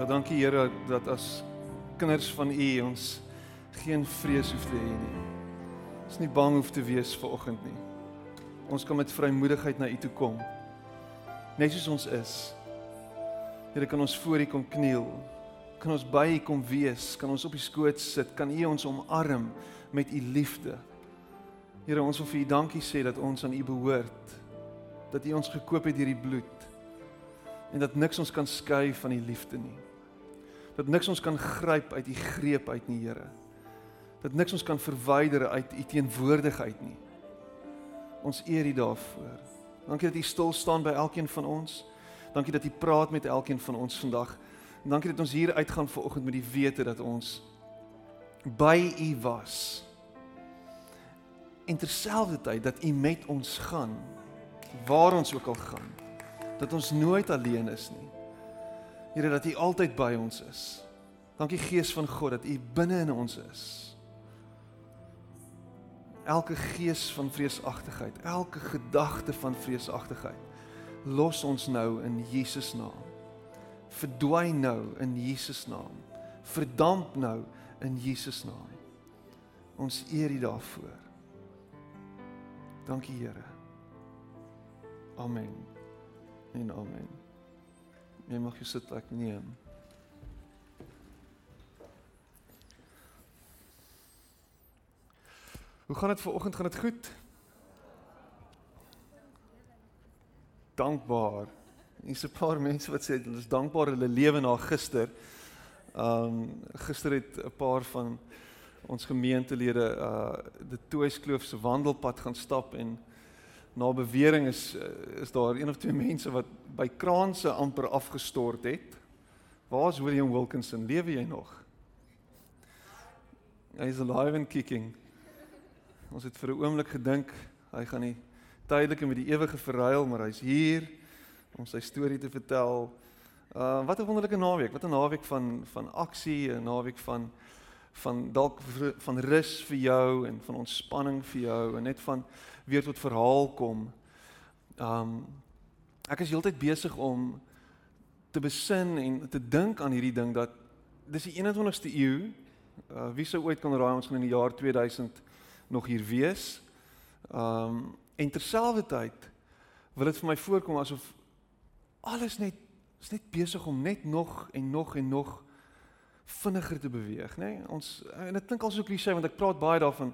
Ja, dankie Here dat as kinders van U ons geen vrees hoef te hê nie. Ons nie bang hoef te wees vir oggend nie. Ons kan met vrymoedigheid na U toe kom. Net soos ons is. Here kan ons voor U kom kniel. Kan ons by U kom wees, kan ons op die skoot sit, kan U ons omarm met U liefde. Here, ons wil vir U dankie sê dat ons aan U behoort. Dat U ons gekoop het deur die bloed en dat niks ons kan skei van die liefde nie. Dat niks ons kan gryp uit u greep uit nie, Here. Dat niks ons kan verwyder uit u teenwoordigheid nie. Ons eer u daarvoor. Dankie dat u stil staan by elkeen van ons. Dankie dat u praat met elkeen van ons vandag. En dankie dat ons hier uitgaan vanoggend met die wete dat ons by u was. En terselfdertyd dat u met ons gaan waar ons ook al gaan dat ons nooit alleen is nie. Here dat U altyd by ons is. Dankie Gees van God dat U binne in ons is. Elke gees van vreesagtigheid, elke gedagte van vreesagtigheid, los ons nou in Jesus naam. Verdwyn nou in Jesus naam. Verdamp nou in Jesus naam. Ons eer U daarvoor. Dankie Here. Amen en amen. Jy mag jy sit ek neem. Hoe gaan dit ver oggend? Gaan dit goed? Dankbaar. Hier's 'n paar mense wat sê hulle is dankbaar hulle lewe na gister. Um gister het 'n paar van ons gemeentelede uh die Toyskloof se wandelpad gaan stap en na bewering is eh, is daar een of twee mense wat by kraanse amper afgestort het. Waar is William Wilkinson? Lewe jy nog? Hy is alive and kicking. Ons het vir 'n oomblik gedink hy gaan nie tydelike met die ewige verruil, maar hy's hier om sy storie te vertel. Uh wat 'n wonderlike naweek. Wat 'n naweek van van aksie, 'n naweek van van dalk van rus vir jou en van ontspanning vir jou en net van weer tot verhaal kom. Um ek is heeltyd besig om te besin en te dink aan hierdie ding dat dis die 21ste eeu. Uh wie sou ooit kan raai ons gaan in die jaar 2000 nog hier wees? Um en terselfdertyd wil dit vir my voorkom asof alles net is net besig om net nog en nog en nog vinniger te beweeg, nê? Nee? Ons en dit klink al so klise want ek praat baie daarvan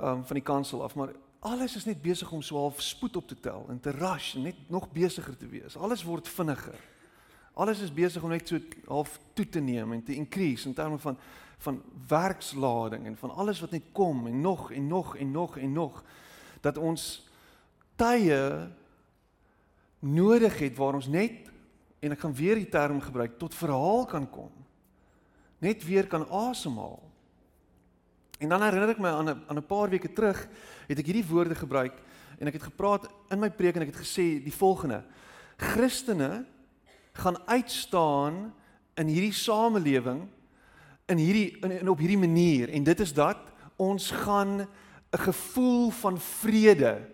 um van die kansel af, maar alles is net besig om so half spoed op te tel en te rush net nog besigger te wees. Alles word vinniger. Alles is besig om net so half toe te neem en te increase in terme van van werkslading en van alles wat net kom en nog en nog en nog en nog dat ons tye nodig het waar ons net en ek gaan weer die term gebruik tot verhaal kan kom. Net weer kan asemhaal. En dan herinner ek my aan 'n aan 'n paar weke terug het ek hierdie woorde gebruik en ek het gepraat in my preek en ek het gesê die volgende: Christene gaan uitstaan in hierdie samelewing in hierdie in, in op hierdie manier en dit is dat ons gaan 'n gevoel van vrede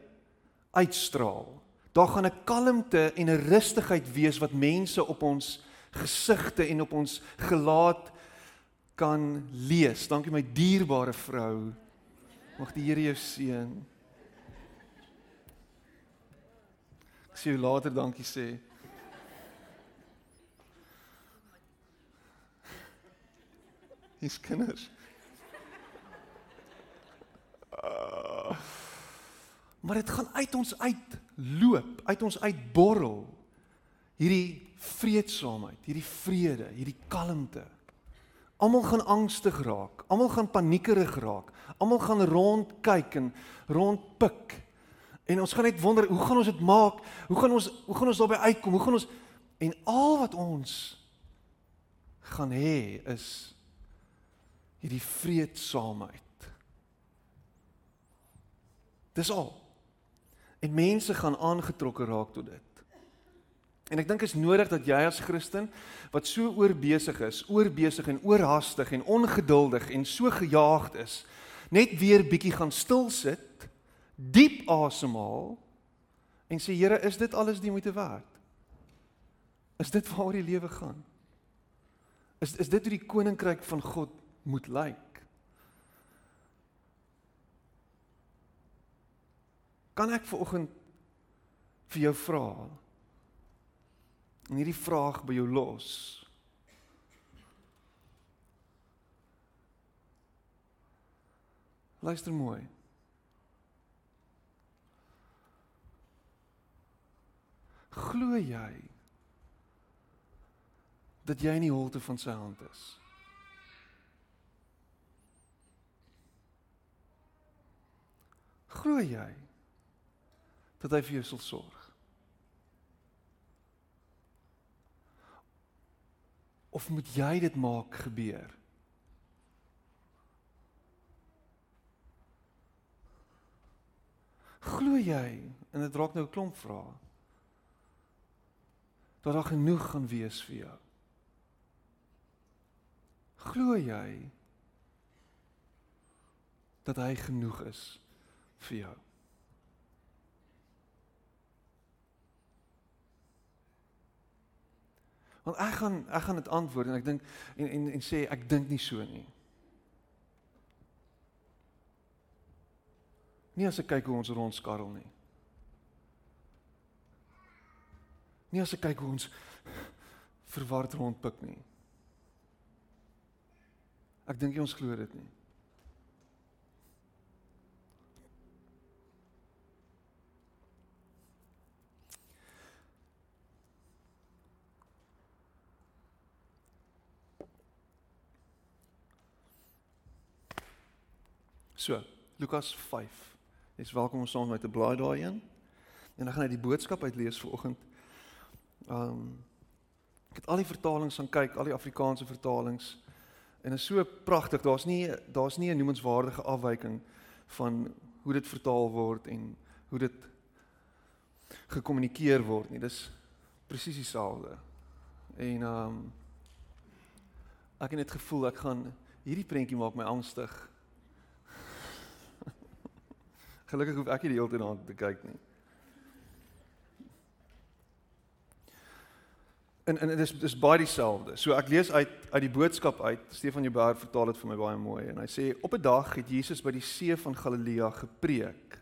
uitstraal. Daar gaan 'n kalmte en 'n rustigheid wees wat mense op ons gesigte en op ons gelaat kan lees. Dankie my dierbare vrou. Mag die Here jou seën. Ek sê later dankie sê. Dis kinders. Uh, maar dit gaan uit ons uit loop, uit ons uit borrel. Hierdie vreedsaamheid, hierdie vrede, hierdie kalmte. Almal gaan angstig raak. Almal gaan paniekerig raak. Almal gaan rond kyk en rond pik. En ons gaan net wonder, hoe gaan ons dit maak? Hoe gaan ons hoe gaan ons daarby uitkom? Hoe gaan ons en al wat ons gaan hê is hierdie vreedsaamheid. Dis al. En mense gaan aangetrokke raak tot dit. En ek dink is nodig dat jy as Christen wat so oorbesig is, oorbesig en oorhaastig en ongeduldig en so gejaagd is, net weer bietjie gaan stil sit, diep asemhaal en sê Here, is dit alles die moeite werd? Is dit waaroor die lewe gaan? Is is dit hoe die koninkryk van God moet lyk? Kan ek vanoggend vir jou vra? En hierdie vraag by jou los. Luister mooi. Glo jy dat jy in die holte van sy hand is? Glo jy dat hy vir jou sal sorg? Of moet jy dit maak gebeur? Glo jy en dit raak nou 'n klomp vrae dat daar genoeg gaan wees vir jou? Glo jy dat hy genoeg is vir jou? Want ek gaan ek gaan dit antwoord en ek dink en en en sê ek dink nie so nie. Nie as ek kyk hoe ons rondskarrel nie. Nie as ek kyk hoe ons verward rondpik nie. Ek dink jy ons glo dit nie. So, Lukas 5. Jy's welkom om saam met my te blaai daarin. En dan gaan ek die boodskap uitlees vir oggend. Um ek het al die vertalings gaan kyk, al die Afrikaanse vertalings. En is so pragtig. Daar's nie daar's nie 'n noemenswaardige afwyking van hoe dit vertaal word en hoe dit gekommunikeer word nie. Dis presies dieselfde. En um ek het net gevoel ek gaan hierdie prentjie maak my angstig. Gelukkig hoef ek nie die hele tyd daarna te kyk nie. en en dit is dis baie dieselfde. So ek lees uit uit die boodskap uit. Stefan Jubber vertaal dit vir my baie mooi en hy sê op 'n dag het Jesus by die see van Galilea gepreek.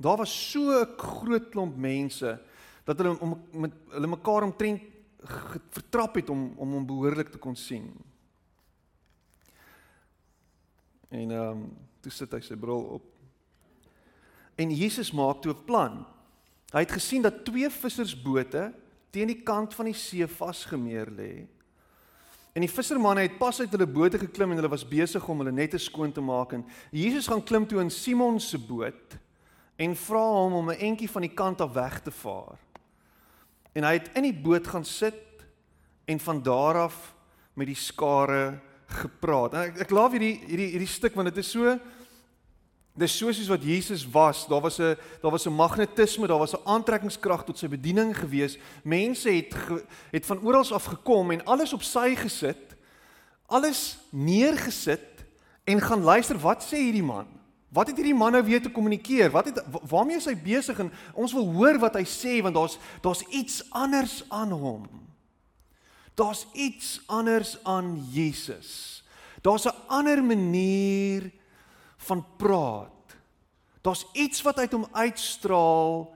Daar was so 'n groot klomp mense dat hulle om met hulle mekaar omtrent vertrap het om om hom behoorlik te kon sien. En ehm um, toe sit hy sy bril op. En Jesus maak toe 'n plan. Hy het gesien dat twee vissersbote teen die kant van die see vasgemeer lê. En die vissermanne het pas uit hulle bote geklim en hulle was besig om hulle nette skoon te maak en Jesus gaan klim toe in Simon se boot en vra hom om 'n entjie van die kant af weg te vaar. En hy het in die boot gaan sit en van daar af met die skare gepraat. Ek ek laaf hierdie hierdie hierdie stuk want dit is so Dis soos wat Jesus was. Daar was 'n daar was 'n magnetisme, daar was 'n aantrekkingskrag tot sy bediening gewees. Mense het het van oral af gekom en alles op sy gesit. Alles neergesit en gaan luister wat sê hierdie man? Wat het hierdie man nou weer te kommunikeer? Wat het waarmee is hy besig en ons wil hoor wat hy sê want daar's daar's iets anders aan hom. Daar's iets anders aan Jesus. Daar's 'n ander manier van praat. Daar's iets wat uit hom uitstraal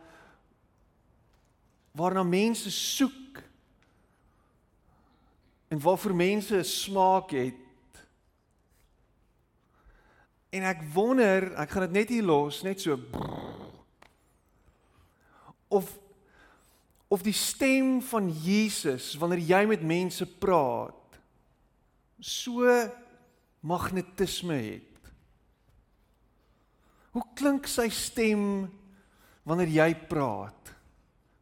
waarna mense soek en waarvoor mense 'n smaak het. En ek wonder, ek gaan dit net hier los, net so of of die stem van Jesus wanneer jy met mense praat so magnetisme het. Hoe klink sy stem wanneer jy praat?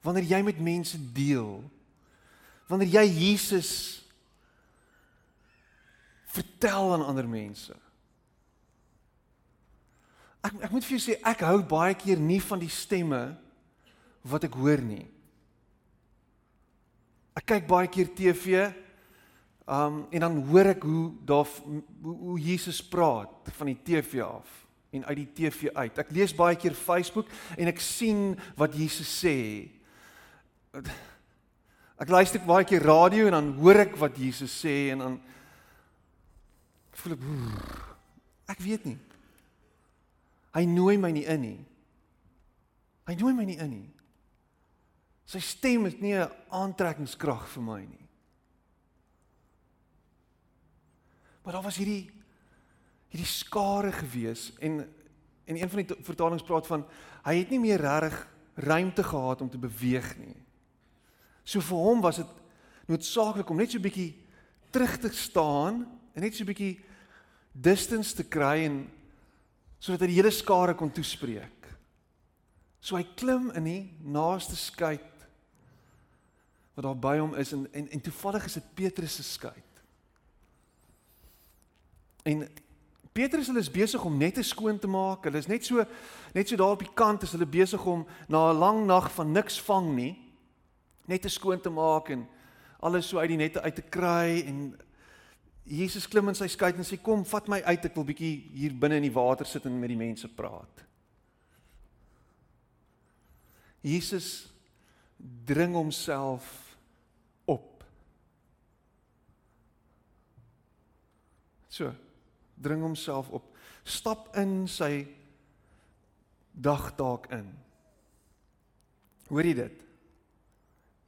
Wanneer jy met mense deel? Wanneer jy Jesus vertel aan ander mense? Ek ek moet vir jou sê ek hou baie keer nie van die stemme wat ek hoor nie. Ek kyk baie keer TV um en dan hoor ek hoe daar hoe, hoe Jesus praat van die TV af en uit die TV uit. Ek lees baie keer Facebook en ek sien wat Jesus sê. Ek luister baie keer radio en dan hoor ek wat Jesus sê en dan voel ek ek weet nie. Hy nooi my nie in nie. Hy nooi my nie in nie. Sy stem het nie 'n aantrekkingskrag vir my nie. Maar daar was hierdie hierdie skare gewees en en een van die vertalings praat van hy het nie meer regtig ruimte gehad om te beweeg nie. So vir hom was dit noodsaaklik om net so 'n bietjie terug te staan en net so 'n bietjie distance te kry en sodat hy die hele skare kon toespreek. So hy klim in die naaste skei wat daar by hom is en en, en toevallig is dit Petrus se skei. En Petrus hulle is besig om net te skoon te maak. Hulle is net so net so daar op die kant is hulle besig om na 'n lang nag van niks vang nie net te skoon te maak en alles so uit die nette uit te kry en Jesus klim in sy skei en sê kom, vat my uit, ek wil bietjie hier binne in die water sit en met die mense praat. Jesus dring homself op. So, dring homself op. Stap in sy dagtaak in. Hoor jy dit?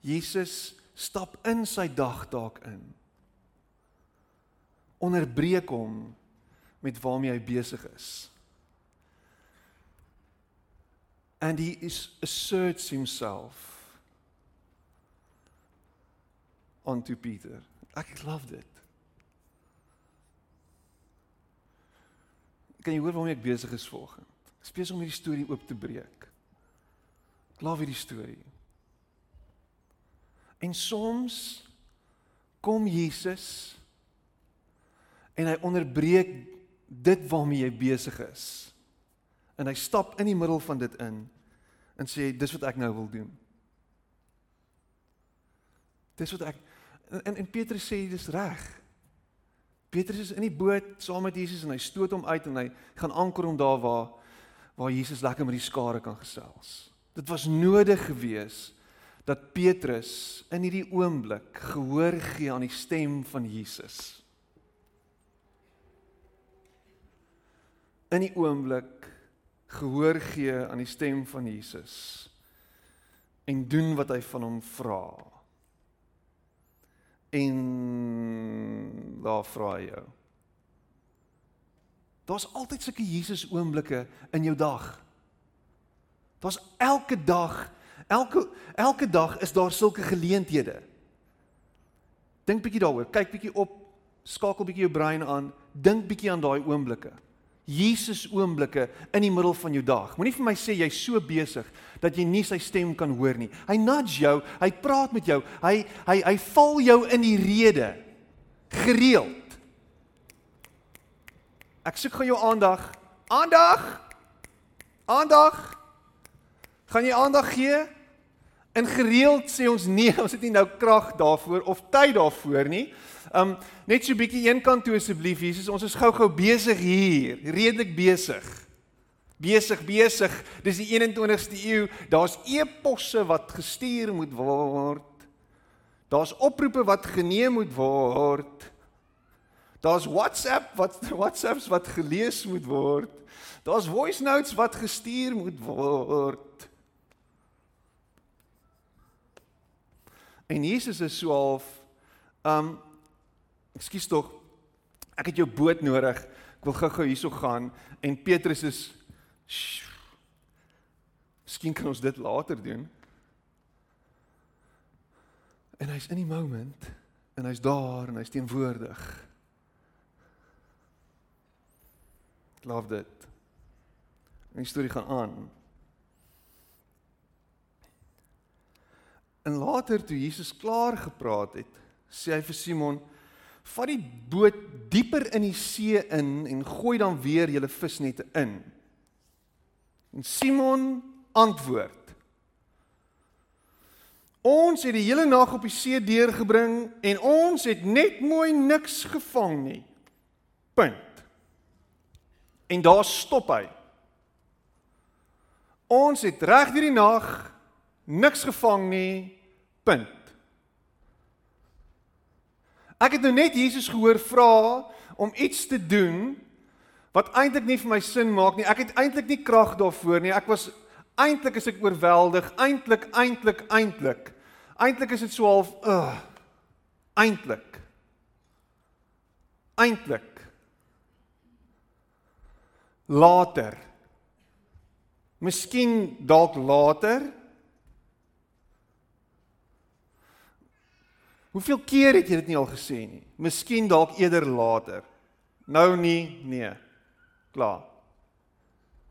Jesus stap in sy dagtaak in. Onderbreek hom met waarmee hy besig is. And he is asserts himself onto Peter. Ek love dit. Kan jy hoor waarmee ek besig is vanoggend? Ek besig om hierdie storie oop te breek. Ek love hierdie storie. En soms kom Jesus en hy onderbreek dit waarmee jy besig is. En hy stap in die middel van dit in en sê dis wat ek nou wil doen. Dis wat ek en en Petrus sê dis reg. Petrus is in die boot saam met Jesus en hy stoot hom uit en hy gaan anker hom daar waar waar Jesus lekker met die skare kan gesels. Dit was nodig gewees dat Petrus in hierdie oomblik gehoor gee aan die stem van Jesus. In die oomblik gehoor gee aan die stem van Jesus en doen wat hy van hom vra en daar vra hy jou. Daar's altyd sulke Jesus oomblikke in jou dag. Daar's elke dag, elke elke dag is daar sulke geleenthede. Dink bietjie daaroor, kyk bietjie op, skakel bietjie jou brein aan, dink bietjie aan daai oomblikke. Jesus oomblikke in die middel van jou dag. Moenie vir my sê jy's so besig dat jy nie sy stem kan hoor nie. Hy nudge jou, hy praat met jou, hy hy hy val jou in die rede gereeld. Ek soek gou jou aandag. Aandag. Aandag. Gaan jy aandag gee? In gereeld sê ons nee, ons het nie nou krag daarvoor of tyd daarvoor nie. Um net so bietjie een kant toe asseblief Jesus. Ons is gou-gou besig hier, redelik besig. Besig, besig. Dis die 21ste eeu. Daar's e-posse wat gestuur moet word. Daar's oproepe wat geneem moet word. Daar's WhatsApp wat WhatsApps wat gelees moet word. Daar's voice notes wat gestuur moet word. En Jesus is so half um Ekskuus tog. Ek het jou boot nodig. Ek wil gou-gou hierso gaan en Petrus is Miskien kan ons dit later doen. En hy's in die moment en hy's daar en hy's teenwoordig. Love dit. En die storie gaan aan. En later toe Jesus klaar gepraat het, sê hy vir Simon: vat die boot dieper in die see in en gooi dan weer julle visnette in. En Simon antwoord: Ons het die hele nag op die see deurgebring en ons het net mooi niks gevang nie. Punt. En daar stop hy. Ons het reg hierdie nag niks gevang nie. Punt. Ek het nou net Jesus gehoor vra om iets te doen wat eintlik nie vir my sin maak nie. Ek het eintlik nie krag daarvoor nie. Ek was eintlik is ek oorweldig. Eintlik, eintlik, eintlik. Eintlik is dit so half uh eintlik. Eintlik. Later. Miskien dalk later. Hoeveel keer het jy dit nie al gesê nie? Miskien dalk eerder later. Nou nie, nee. Klaar.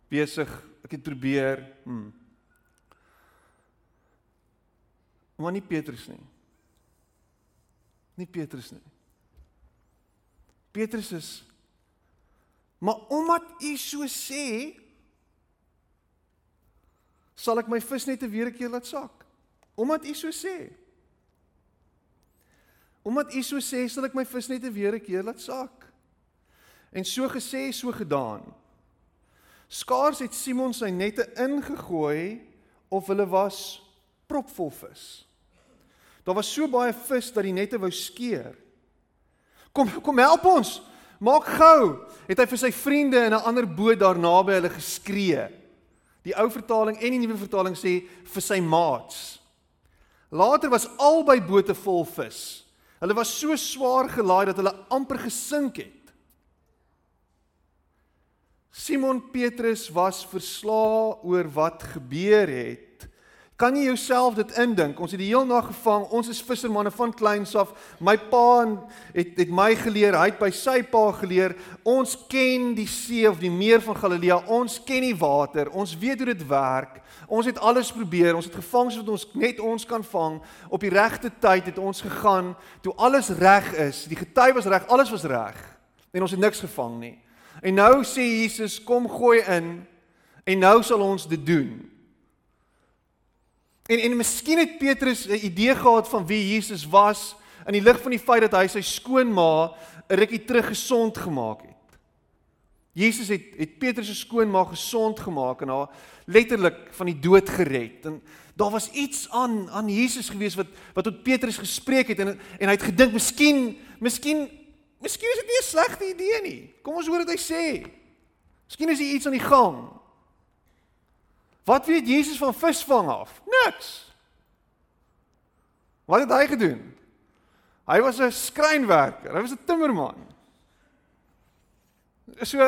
Besig, ek het probeer. Hm. Maar nie Petrus nie. Nie Petrus nie. Petrus is Maar omdat u so sê, sal ek my visnette weer 'n keer laat sak. Omdat u so sê. Omdat u so sê, sal ek my visnette weer 'n keer laat sak. En so gesê, so gedaan. Skaars het Simon sy nette ingegooi of hulle was propvol vis. Daar was so baie vis dat die nette wou skeur. Kom kom help ons. Maak gou. Het hy vir sy vriende in 'n ander boot daar naby hulle geskree. Die ou vertaling en die nuwe vertaling sê vir sy maats. Later was albei bote vol vis. Hulle was so swaar gelaai dat hulle amper gesink het. Simon Petrus was verslae oor wat gebeur het Kan jy jouself dit indink? Ons het die heel nag gevang. Ons is vissermanne van kleins af. My pa het het my geleer, hy het by sy pa geleer. Ons ken die see of die meer van Galilea. Ons ken die water. Ons weet hoe dit werk. Ons het alles probeer. Ons het gevang sodat ons net ons kan vang. Op die regte tyd het ons gegaan toe alles reg is. Die gety was reg, alles was reg. En ons het niks gevang nie. En nou sê Jesus, kom gooi in. En nou sal ons dit doen. En en miskien het Petrus 'n idee gehad van wie Jesus was in die lig van die feit dat hy sy skoonma 'n rukkie terug gesond gemaak het. Jesus het het Petrus se skoonma gesond gemaak en haar letterlik van die dood gered. En daar was iets aan aan Jesus gewees wat wat tot Petrus gespreek het en en hy het gedink miskien miskien miskien is dit nie 'n slegte idee nie. Kom ons hoor wat hy sê. Miskien is hier iets aan die gang. Wat weet Jesus van visvang af? Niks. Wat het hy gedoen? Hy was 'n skrynwerker, hy was 'n timmerman. So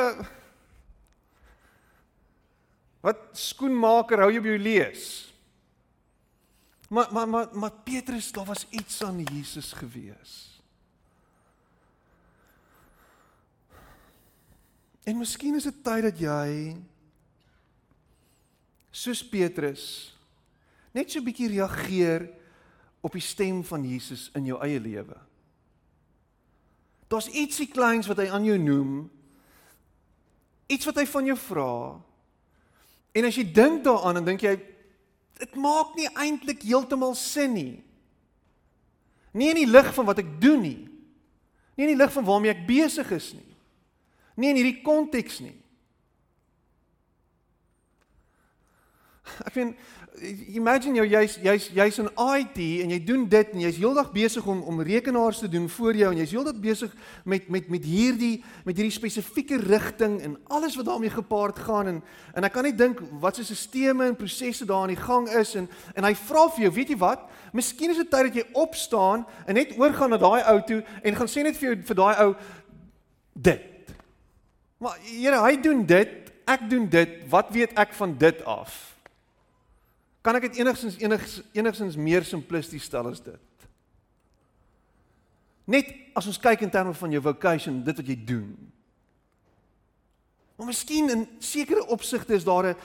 Wat skoenmaker hou jy op jou lees? Maar maar maar maar Petrus, daar was iets aan Jesus gewees. En miskien is dit tyd dat jy soos Petrus net so 'n bietjie reageer op die stem van Jesus in jou eie lewe. Daar's ietsie kleins wat hy aan jou noem. Iets wat hy van jou vra. En as jy dink daaraan en dink jy dit maak nie eintlik heeltemal sin nie. Nie in die lig van wat ek doen nie. Nie in die lig van waarmee ek besig is nie. Nie in hierdie konteks nie. Ek meen imagine jou jy's jy's jy's in IT en jy doen dit en jy's heeldag besig om om rekenaars te doen vir jou en jy's heeldag besig met met met hierdie met hierdie spesifieke rigting en alles wat daarmee gepaard gaan en en ek kan net dink wat se sisteme en prosesse daar aan die gang is en en hy vra vir jou, weet jy wat? Miskien is dit tyd dat jy opstaan en net oorgaan na daai ou toe en gaan sê net vir jou vir daai ou dit. Maar Here, hy doen dit, ek doen dit. Wat weet ek van dit af? Kan ek dit enigstens enigs enigstens meer simplisties stel as dit? Net as ons kyk in terme van jou vocation, dit wat jy doen. Maar miskien in sekere opsigte is daar 'n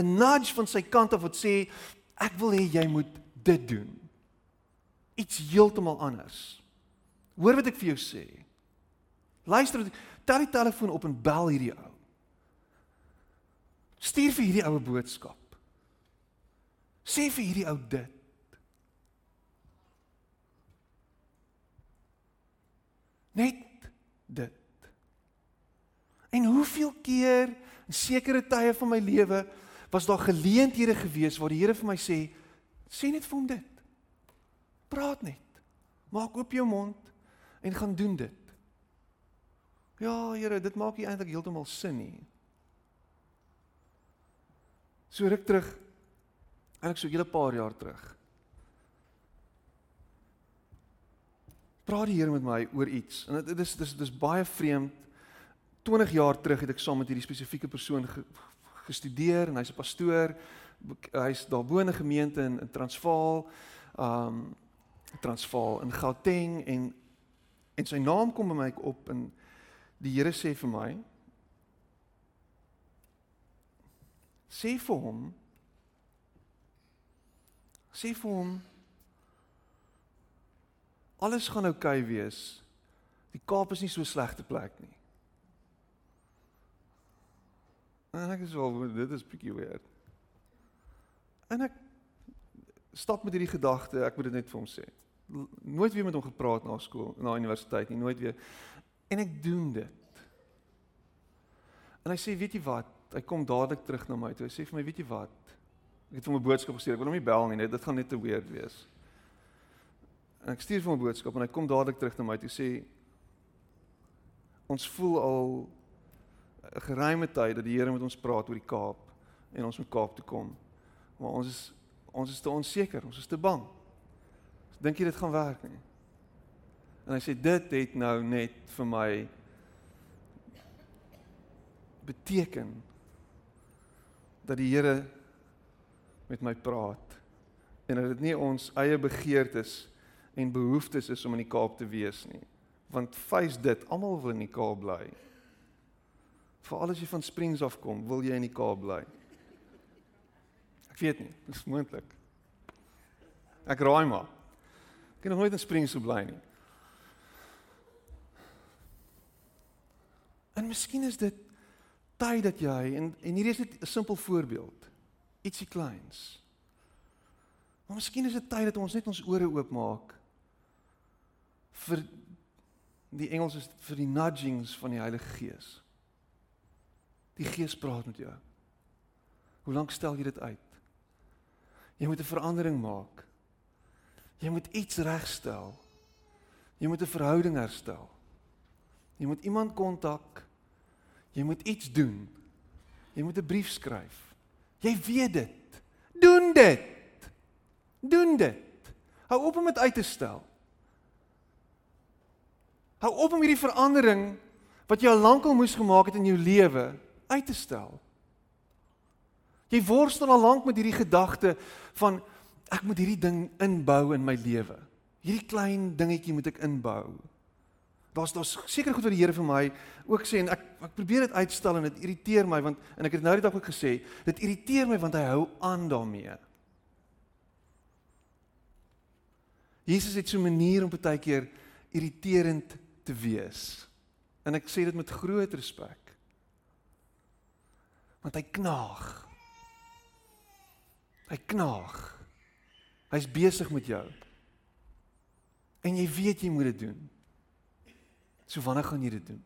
'n nudge van sy kant af wat sê ek wil hê jy moet dit doen. Iets heeltemal anders. Hoor wat ek vir jou sê. Luister, tel die telefoon op en bel hierdie ou. Stuur vir hierdie oue boodskap. Sê vir hierdie ou dit. Net dit. En hoeveel keer in sekere tye van my lewe was daar geleenthede gewees waar die Here vir my sê, sê net vir hom dit. Praat net. Maak oop jou mond en gaan doen dit. Ja, Here, dit maak nie eintlik heeltemal sin nie. So ruk terug. Eintlik so 'n hele paar jaar terug. Praat die Here met my oor iets en dit is dis dis baie vreemd. 20 jaar terug het ek saam met hierdie spesifieke persoon ge, gestudeer en hy's 'n pastoor. Hy's daarbo in 'n gemeente in, in Transvaal. Um Transvaal in Gauteng en en sy naam kom by my op en die Here sê vir my sê vir hom sê vir hom alles gaan oukei okay wees. Die Kaap is nie so slegte plek nie. En ek sê wel dit is bietjie weird. En ek stap met hierdie gedagte, ek moet dit net vir hom sê. Nooit weer met hom gepraat na skool, na universiteit nie, nooit weer. En ek doen dit. En hy sê, "Weet jy wat? Hy kom dadelik terug na my toe. Hy sê vir my, "Weet jy wat? Ek het hom 'n boodskap gestuur. Ek wil hom nie bel nie, net dit gaan net te weird wees." En ek stuur vir hom 'n boodskap en hy kom dadelik terug na my toe sê, "Ons voel al 'n geruime tyd dat die Here met ons praat oor die Kaap en ons moet Kaap toe kom. Maar ons is ons is te onseker, ons is te bang. Dink jy dit gaan werk nie?" En hy sê dit het nou net vir my beteken dat die Here met my praat en dat dit nie ons eie begeertes en behoeftes is om in die Kaap te wees nie. Want fys dit, almal wil in die Kaap bly. Veral as jy van Springs af kom, wil jy in die Kaap bly. Ek weet nie, dis moontlik. Ek raai maar. Ek het nog nooit in Springs gebly nie. En miskien is dit tyd dat jy en en hier is net 'n simpel voorbeeld. Ietsie kleins. Maar miskien is dit tyd dat ons net ons ore oopmaak vir die Engels is vir die nudgings van die Heilige Gees. Die Gees praat met jou. Hoe lank stel jy dit uit? Jy moet 'n verandering maak. Jy moet iets regstel. Jy moet 'n verhouding herstel. Jy moet iemand kontak Jy moet iets doen. Jy moet 'n brief skryf. Jy weet dit. Doen dit. Doen dit. Hou op om dit uit te stel. Hou op om hierdie verandering wat jy al lankal moes gemaak het in jou lewe uit te stel. Jy worstel al lank met hierdie gedagte van ek moet hierdie ding inbou in my lewe. Hierdie klein dingetjie moet ek inbou. Daar's daar's seker goed wat die Here vir my ook sê en ek ek probeer dit uitstel en dit irriteer my want en ek het nou die dag ook gesê, dit irriteer my want hy hou aan daarmee. Jesus het so 'n manier om baie keer irriterend te wees. En ek sê dit met groot respek. Want hy knaag. Hy knaag. Hy's besig met jou. En jy weet jy moet dit doen. So wanneer gaan jy dit doen?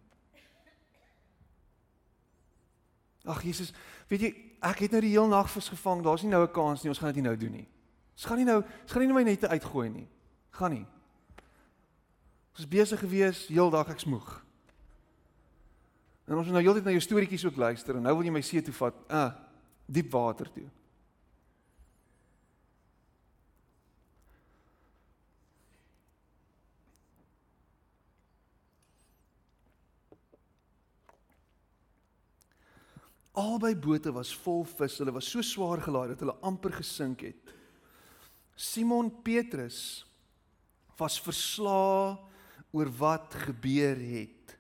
Ag Jesus, weet jy, ek het nou die heel nag visgevang. Daar's nie nou 'n kans nie. Ons gaan dit nie nou doen nie. Ons gaan nie nou, ons gaan nie my nette uitgooi nie. Gaan nie. Ons is besig gewees heel dag ek smoeg. En ons moet nou heeltyd na jou storieetjies ook luister en nou wil jy my see toe vat, ah, diep water toe. Albei bote was vol vis. Hulle was so swaar gelaai dat hulle amper gesink het. Simon Petrus was verslae oor wat gebeur het.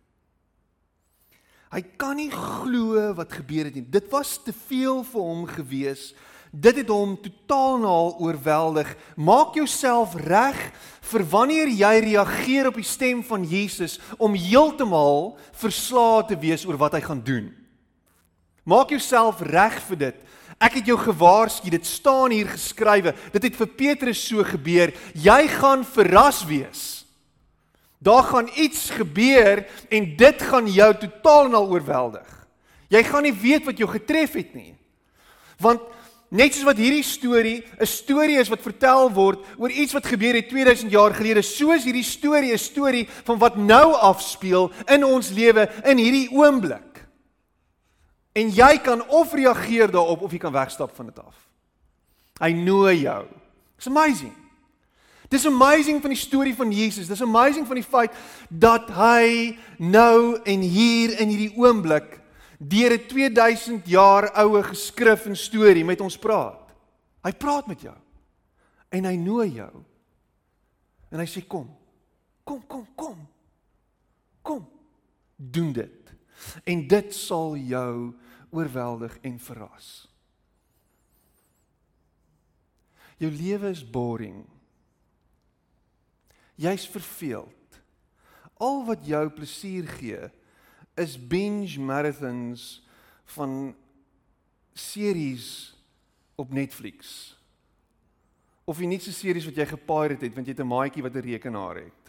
Hy kan nie glo wat gebeur het nie. Dit was te veel vir hom gewees. Dit het hom totaal en al oorweldig. Maak jouself reg vir wanneer jy reageer op die stem van Jesus om heeltemal verslae te wees oor wat hy gaan doen. Maak jouself reg vir dit. Ek het jou gewaarsku, dit staan hier geskrywe. Dit het vir Petrus so gebeur. Jy gaan verras wees. Daar gaan iets gebeur en dit gaan jou totaal en al oorweldig. Jy gaan nie weet wat jou getref het nie. Want Net soos wat hierdie storie 'n storie is wat vertel word oor iets wat gebeur het 2000 jaar gelede, soos hierdie storie 'n storie van wat nou afspeel in ons lewe in hierdie oomblik. En jy kan of reageer daarop of jy kan wegstap van dit af. Hy nooi jou. It's amazing. Dis amazing van die storie van Jesus. Dis amazing van die feit dat hy nou en hier in hierdie oomblik deur 'n 2000 jaar oue geskrif en storie met ons praat. Hy praat met jou. En hy nooi jou. En hy sê kom. Kom, kom, kom. Kom. Doen dit. En dit sal jou oorweldig en verras. Jou lewe is boring. Jy's verveeld. Al wat jou plesier gee is binge marathons van series op Netflix. Of die nuutste series wat jy gepirate het want jy het 'n maatjie wat 'n rekenaar het.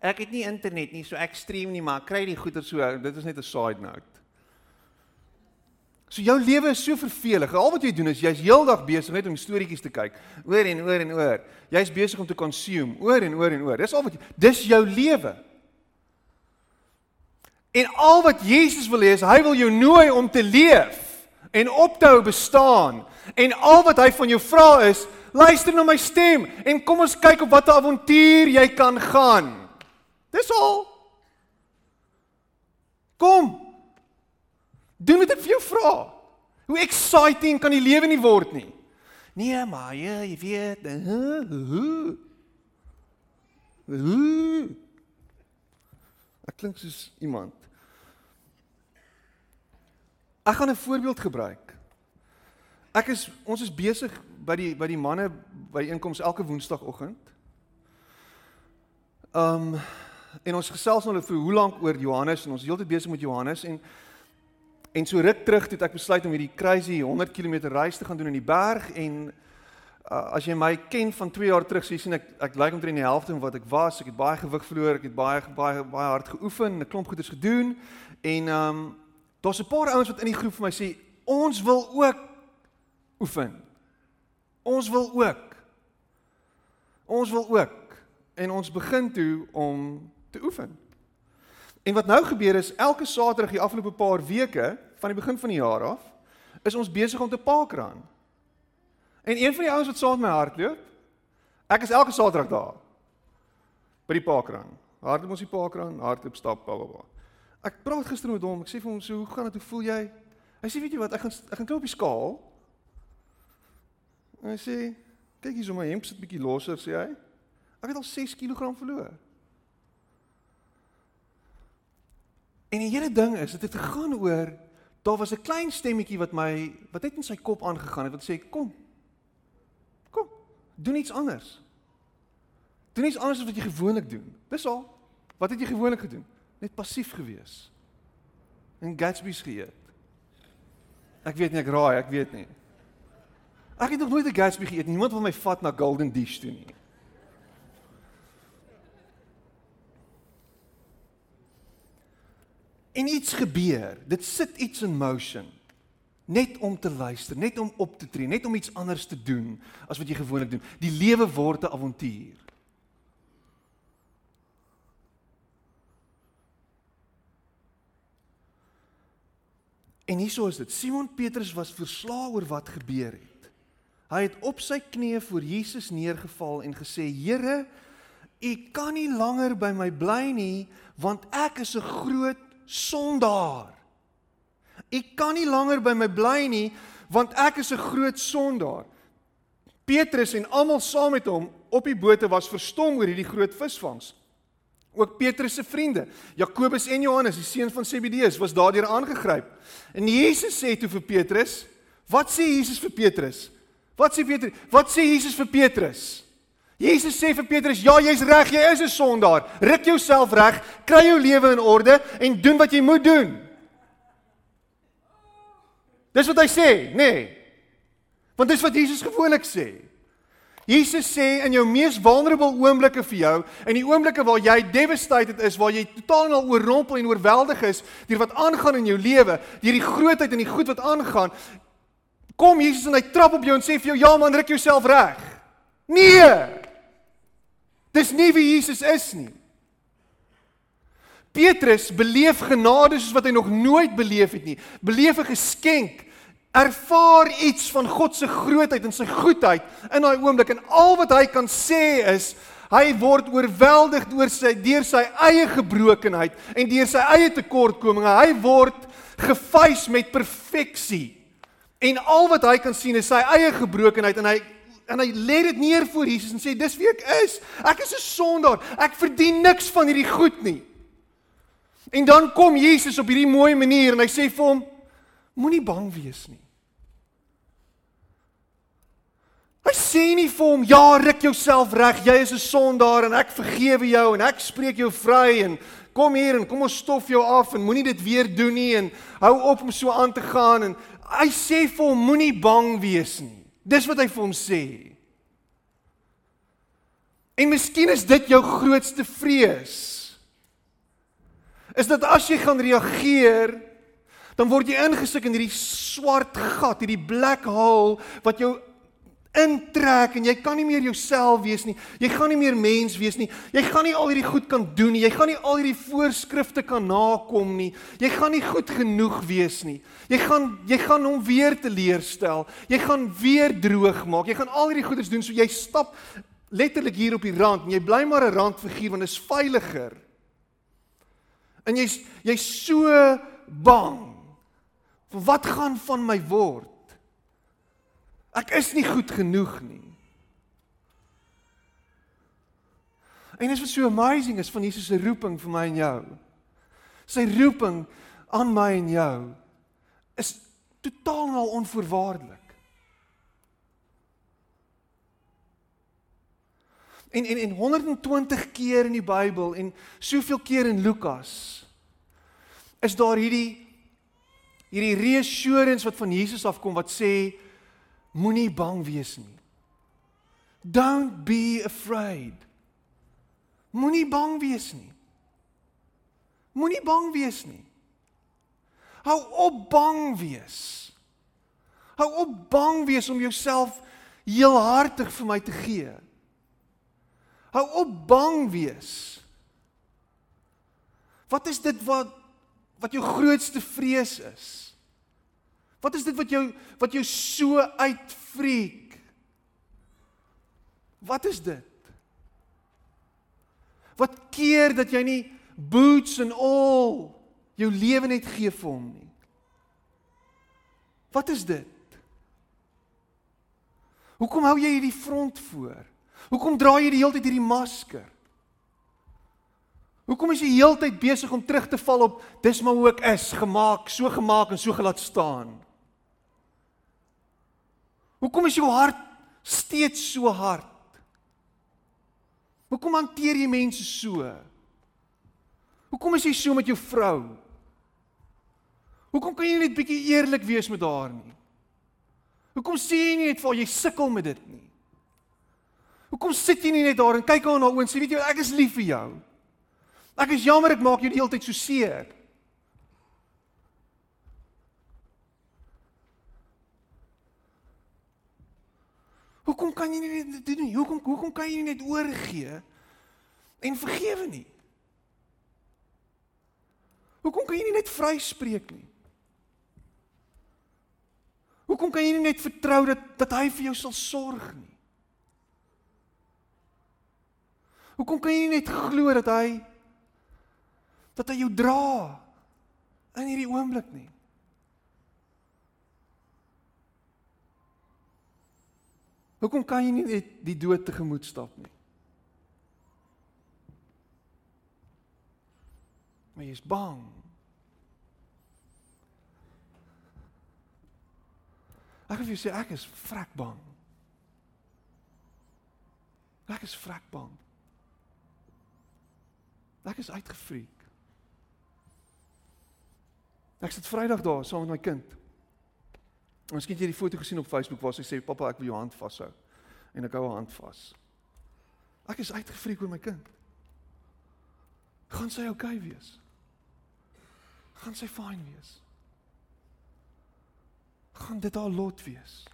Ek het nie internet nie, so ek stream nie, maar ek kry die goeder so. Dit is net 'n side note. So jou lewe is so vervelig. Al wat jy doen is jy's heeldag besig net om storieetjies te kyk, oor en oor en oor. Jy's besig om te consume, oor en oor en oor. Dis al wat jy Dis jou lewe. En al wat Jesus wil hê is hy wil jou nooi om te leef en op te hou bestaan. En al wat hy van jou vra is, luister na my stem en kom ons kyk op watter avontuur jy kan gaan. Dis al. Kom. Doen wat ek vir jou vra. Hoe exciting kan die lewe nie word nie? Nee, maar jy, jy weet, uh, uh, uh. Ek klink soos iemand Ek gaan 'n voorbeeld gebruik. Ek is ons is besig by die by die manne by inkoms elke woensdagoggend. Um en ons gesels nou vir hoe lank oor Johannes en ons is heeltyd besig met Johannes en en so ruk terug toe ek besluit om hierdie crazy 100 km reis te gaan doen in die berg en uh, as jy my ken van 2 jaar terug, so jy sien ek ek lyk omtrent die helfte van wat ek was. Ek het baie gewig verloor, ek het baie baie baie hard geoefen, 'n klomp goeders gedoen en um Daar's 'n paar ouens wat in die groep vir my sê, "Ons wil ook oefen. Ons wil ook. Ons wil ook." En ons begin toe om te oefen. En wat nou gebeur is, elke Saterdag die afgelope paar weke van die begin van die jaar af, is ons besig om te parkrun. En een van die ouens wat saam met my hardloop, ek is elke Saterdag daar by die parkrun. Hardloop ons die parkrun, hardloop stap, bla bla. Ek praat gister met hom. Ek sê vir hom, "So, hoe gaan dit? Hoe voel jy?" Hy sê, "Weet jy wat? Ek gaan ek gaan klim op die skaal." En hy sê, "Kyk hier, so my hemp sit bietjie losser," sê hy. "Ek het al 6 kg verloor." En die hele ding is, dit het gegaan oor daar was 'n klein stemmetjie wat my wat net in sy kop aangegaan het wat sê, "Kom. Kom. Doen iets anders." Doen iets anders as wat jy gewoonlik doen. Dis al. Wat het jy gewoonlik gedoen? net passief gewees. En Gatsby's geëet. Ek weet nie ek raai, ek weet nie. Ek het nog nooit 'n Gatsby geëet nie. Niemand wil my vat na Golden Dish toe nie. En iets gebeur. Dit sit iets in motion. Net om te luister, net om op te tree, net om iets anders te doen as wat jy gewoonlik doen. Die lewe word 'n avontuur. En hieso is dit. Simon Petrus was verslae oor wat gebeur het. Hy het op sy knieë voor Jesus neergeval en gesê: "Here, U kan nie langer by my bly nie, want ek is 'n groot sondaar. U kan nie langer by my bly nie, want ek is 'n groot sondaar." Petrus en almal saam met hom op die boot was verstom oor hierdie groot visvangs. Ook Petrus se vriende, Jakobus en Johannes, die seun van Zebedeus, was daardeur aangegryp. En Jesus sê toe vir Petrus, wat sê Jesus vir Petrus? Wat sê Petrus? Wat sê Jesus vir Petrus? Jesus sê vir Petrus, ja, jy's reg, jy is 'n sondaar. Ruk jouself reg, kry jou lewe in orde en doen wat jy moet doen. Dis wat hy sê, nê? Nee. Want dis wat Jesus gewoonlik sê. Jesus sê in jou mees vulnerable oomblikke vir jou, in die oomblikke waar jy devastated is, waar jy totaal en al oorrompel en oorweldig is deur wat aangaan in jou lewe, deur die grootheid en die goed wat aangaan, kom Jesus en hy trap op jou en sê vir jou ja man, ruk jouself reg. Nee. Dis nie wie Jesus is nie. Petrus beleef genade soos wat hy nog nooit beleef het nie. Beleef 'n geskenk. Ervaar iets van God se grootheid en sy goedheid in daai oomblik en al wat hy kan sê is hy word oorweldig deur sy deur sy eie gebrokenheid en deur sy eie tekortkominge. Hy word gefeis met perfeksie. En al wat hy kan sien is sy eie gebrokenheid en hy en hy lê dit neer voor Jesus en sê dis wie ek is. Ek is 'n sondaar. Ek verdien niks van hierdie goed nie. En dan kom Jesus op hierdie mooi manier en hy sê vir hom moenie bang wees nie. Hy sê nie vir hom ja, ruk jouself reg. Jy is 'n sondaar en ek vergewe jou en ek spreek jou vry en kom hier en kom ons stof jou af en moenie dit weer doen nie en hou op om so aan te gaan en hy sê vir hom moenie bang wees nie. Dis wat hy vir hom sê. En miskien is dit jou grootste vrees. Is dat as jy gaan reageer, dan word jy ingesik in hierdie swart gat, hierdie black hole wat jou intrek en jy kan nie meer jouself wees nie. Jy gaan nie meer mens wees nie. Jy gaan nie al hierdie goed kan doen nie. Jy gaan nie al hierdie voorskrifte kan nakom nie. Jy gaan nie goed genoeg wees nie. Jy gaan jy gaan hom weer teleurstel. Jy gaan weer droog maak. Jy gaan al hierdie goeders doen so jy stap letterlik hier op die rand en jy bly maar 'n randfiguur want dit is veiliger. En jy's jy's so bang vir wat gaan van my word? Ek is nie goed genoeg nie. En dit is so amazing is van Jesus se roeping vir my en jou. Sy roeping aan my en jou is totaal en al onvoorwaardelik. En en en 120 keer in die Bybel en soveel keer in Lukas is daar hierdie hierdie reassurance wat van Jesus afkom wat sê Moenie bang wees nie. Don't be afraid. Moenie bang wees nie. Moenie bang wees nie. Hou op bang wees. Hou op bang wees om jouself heelhartig vir my te gee. Hou op bang wees. Wat is dit wat wat jou grootste vrees is? Wat is dit wat jou wat jou so uitfreek? Wat is dit? Wat keer dat jy nie boots and all jou lewe net gee vir hom nie? Wat is dit? Hoekom hou jy hierdie front voor? Hoekom dra jy die hele tyd hierdie masker? Hoekom is jy heeltyd besig om terug te val op dis maar hoe ek is, gemaak, so gemaak en so gelaat staan? Hoekom is jou hart steeds so hard? Hoekom hanteer jy mense so? Hoekom is jy so met jou vrou? Hoekom kan jy net bietjie eerlik wees met haar nie? Hoekom sê jy nie net vir jy sukkel met dit nie? Hoekom sit jy nie net daar en kyk haar na oë en sê weet jy ek is lief vir jou? Ek is jammer ek maak jou die hele tyd so seer. Hoekom kan jy nie dit doen nie? Hoekom hoekom kan jy nie net oorgee en vergewe nie? Hoekom kan jy nie net vryspreek nie? Hoekom kan jy nie net vertrou dat dat hy vir jou sal sorg nie? Hoekom kan jy nie net glo dat hy dat hy jou dra in hierdie oomblik nie? Hoekom kan jy nie net die dood tegemoet stap nie? Maar jy is bang. Ek wil sê ek is vrek bang. Ek is vrek bang. Ek is uitgefreek. Ek sit Vrydag daar saam met my kind. Miskien het jy die foto gesien op Facebook waar sy sê pappa ek wil jou hand vashou en ek hou haar hand vas. Ek is uitgefreek oor my kind. Gaan sy oukei okay wees? Gaan sy fyn wees? gaan dit haar lot wees.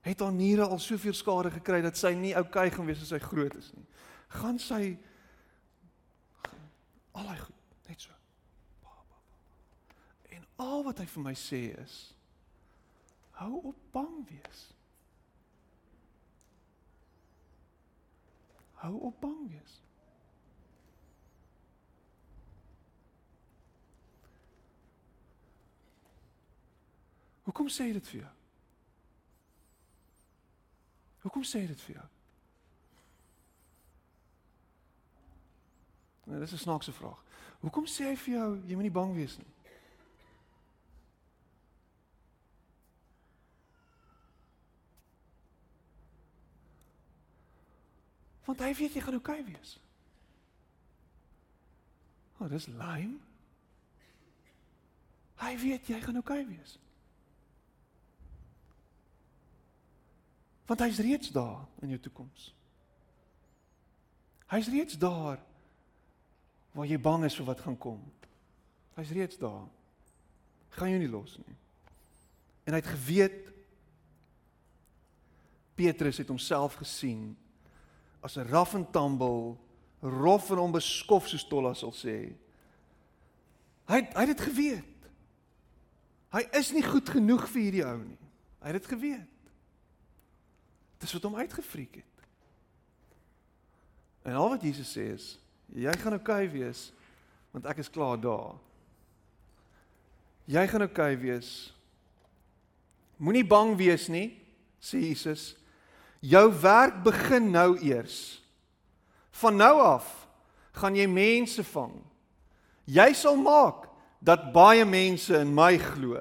Het haar niere al soveel skade gekry dat sy nie oukei gaan wees as sy groot is nie. Gaan sy al hy goed, al wat hy vir my sê is hou op bang wees. Hou op bang wees. Hoekom sê hy dit vir jou? Hoekom sê hy dit vir jou? Nou, dis 'n snaakse vraag. Hoekom sê hy vir jou jy moenie bang wees nie? Want hy weet jy gaan oukei okay wees. O, oh, dis lame. Hy weet jy gaan oukei okay wees. Want hy's reeds daar in jou toekoms. Hy's reeds daar waar jy bang is vir wat gaan kom. Hy's reeds daar. Gaan jou nie los nie. En hy het geweet Petrus het homself gesien as 'n rough and tumble, rof en onbeskof soos Tolla sal sê. Hy hy het dit geweet. Hy is nie goed genoeg vir hierdie ou nie. Hy het dit geweet. Dis wat hom uitgefriek het. En al wat Jesus sê is, jy gaan oukei okay wees want ek is klaar daar. Jy gaan oukei okay wees. Moenie bang wees nie, sê Jesus. Jou werk begin nou eers. Van nou af gaan jy mense vang. Jy sal maak dat baie mense in my glo.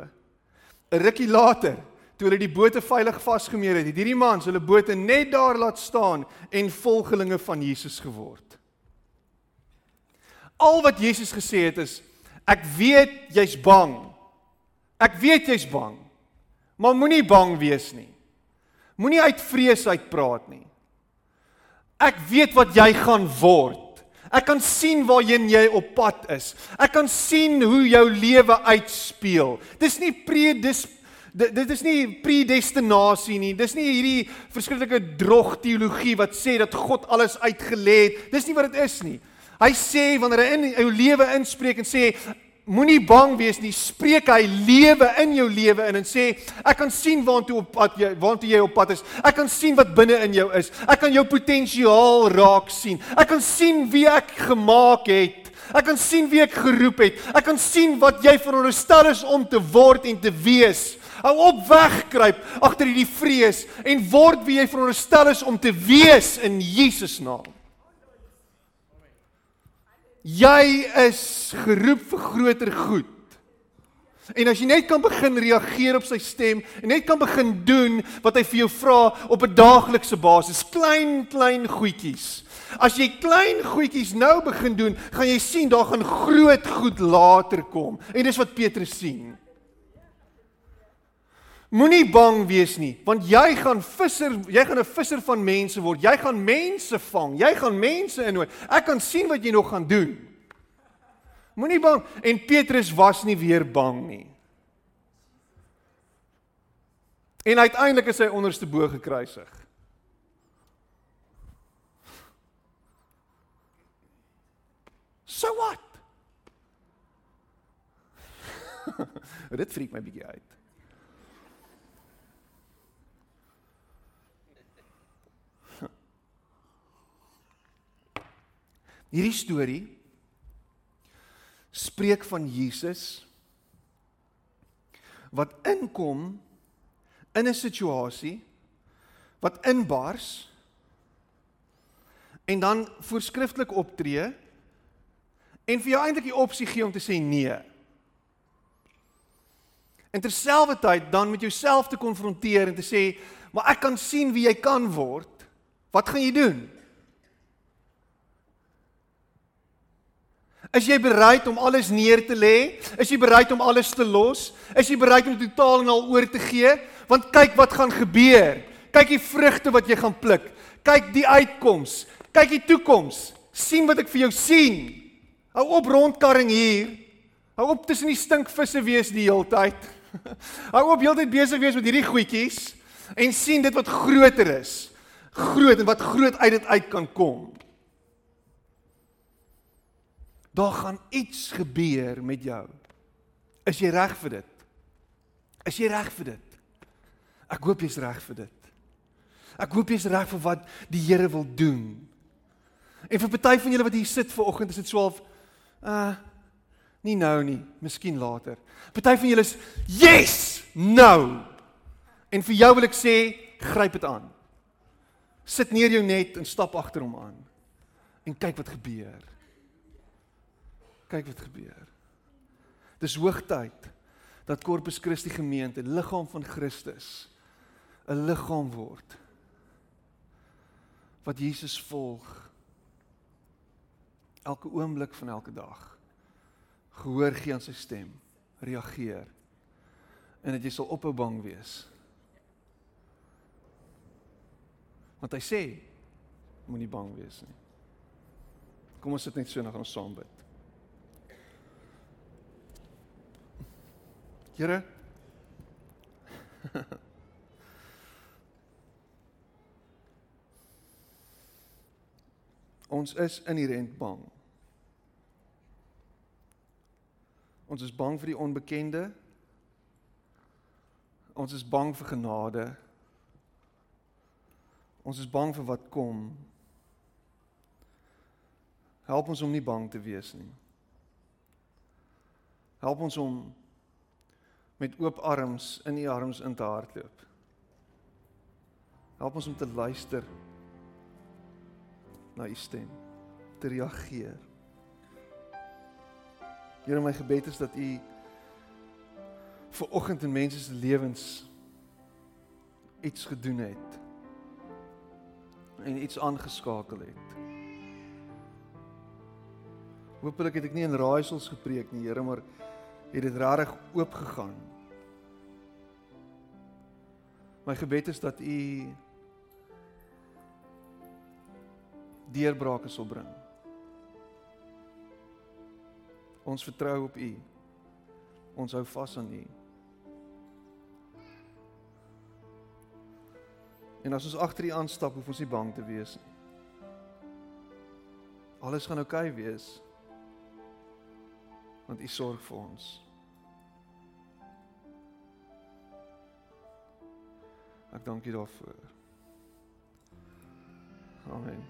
'n Rukkie later toe hulle die bote veilig vasgemeer het, het hierdie mans hulle bote net daar laat staan en volgelinge van Jesus geword. Al wat Jesus gesê het is ek weet jy's bang. Ek weet jy's bang. Maar moenie bang wees nie. Moenie uit vrees uitpraat nie. Ek weet wat jy gaan word. Ek kan sien waarheen jy op pad is. Ek kan sien hoe jou lewe uitspeel. Dis nie predis dit is nie predestinasie nie. Dis nie hierdie verskriklike drog teologie wat sê dat God alles uitgelê het. Dis nie wat dit is nie. Hy sê wanneer hy in jou lewe inspreek en sê moenie bang wees nie, spreek hy lewe in jou lewe in en sê ek kan sien waantoe op pad jy waantoe jy op pad is. Ek kan sien wat binne in jou is. Ek kan jou potensiaal raak sien. Ek kan sien wie ek gemaak het. Ek kan sien wie ek geroep het. Ek kan sien wat jy veronderstel is om te word en te wees. Hou op wegkruip agter hierdie vrees en word wie jy veronderstel is om te wees in Jesus naam. Jy is geroep vir groter goed. En as jy net kan begin reageer op sy stem en net kan begin doen wat hy vir jou vra op 'n daaglikse basis, klein klein goedjies. As jy klein goedjies nou begin doen, gaan jy sien daar gaan groot goed later kom. En dis wat Petrus sien. Moenie bang wees nie, want jy gaan visser, jy gaan 'n visser van mense word. Jy gaan mense vang. Jy gaan mense innooi. Ek kan sien wat jy nog gaan doen. Moenie bang en Petrus was nie weer bang nie. En uiteindelik is hy onderste bo gekruisig. So what? Dit freak my bietjie uit. Hierdie storie spreek van Jesus wat inkom in 'n situasie wat inbars en dan voorskrifklik optree en vir jou eintlik die opsie gee om te sê nee. En terselfdertyd dan met jouself te konfronteer en te sê, "Maar ek kan sien wie jy kan word. Wat gaan jy doen?" Is jy bereid om alles neer te lê? Is jy bereid om alles te los? Is jy bereid om totaal en al oor te gee? Want kyk wat gaan gebeur. Kyk die vrugte wat jy gaan pluk. Kyk die uitkoms. Kyk die toekoms. sien wat ek vir jou sien. Hou op rondkarring hier. Hou op tussen die stinkvisse wees die hele tyd. Hou op heeltyd besig wees met hierdie goedjies en sien dit wat groter is. Groot en wat groot uit dit uit kan kom. Daar gaan iets gebeur met jou. Is jy reg vir dit? Is jy reg vir dit? Ek hoop jy's reg vir dit. Ek hoop jy's reg vir wat die Here wil doen. En vir party van julle wat hier sit ver oggend is dit swaalf uh nie nou nie, miskien later. Party van julle is yes, nou. En vir jou wil ek sê, gryp dit aan. Sit neer jou net en stap agter hom aan. En kyk wat gebeur. Kyk wat gebeur. Dis hoogtyd dat Corpus Christi gemeente, liggaam van Christus, 'n liggaam word wat Jesus volg elke oomblik van elke dag. Gehoor gee aan sy stem, reageer. En dat jy sal ophou bang wees. Want hy sê moenie bang wees nie. Kom ons sit net so en dan gaan ons saam bid. Here Ons is inherënt bang. Ons is bang vir die onbekende. Ons is bang vir genade. Ons is bang vir wat kom. Help ons om nie bang te wees nie. Help ons om met oop arms in u arms in te hardloop. Help ons om te luister na u stem, te reageer. Here my gebed is dat u vir oggend in mense se lewens iets gedoen het en iets aangeskakel het. Hoopelik het ek nie in raaisels gepreek nie, Here, maar het dit regtig oop gegaan. My gebed is dat u deurbrake sal bring. Ons vertrou op u. Ons hou vas aan u. En as ons agter u aanstap, hoef ons nie bang te wees nie. Alles gaan oukei okay wees. Want u sorg vir ons. Ek dank U daarvoor. Amen.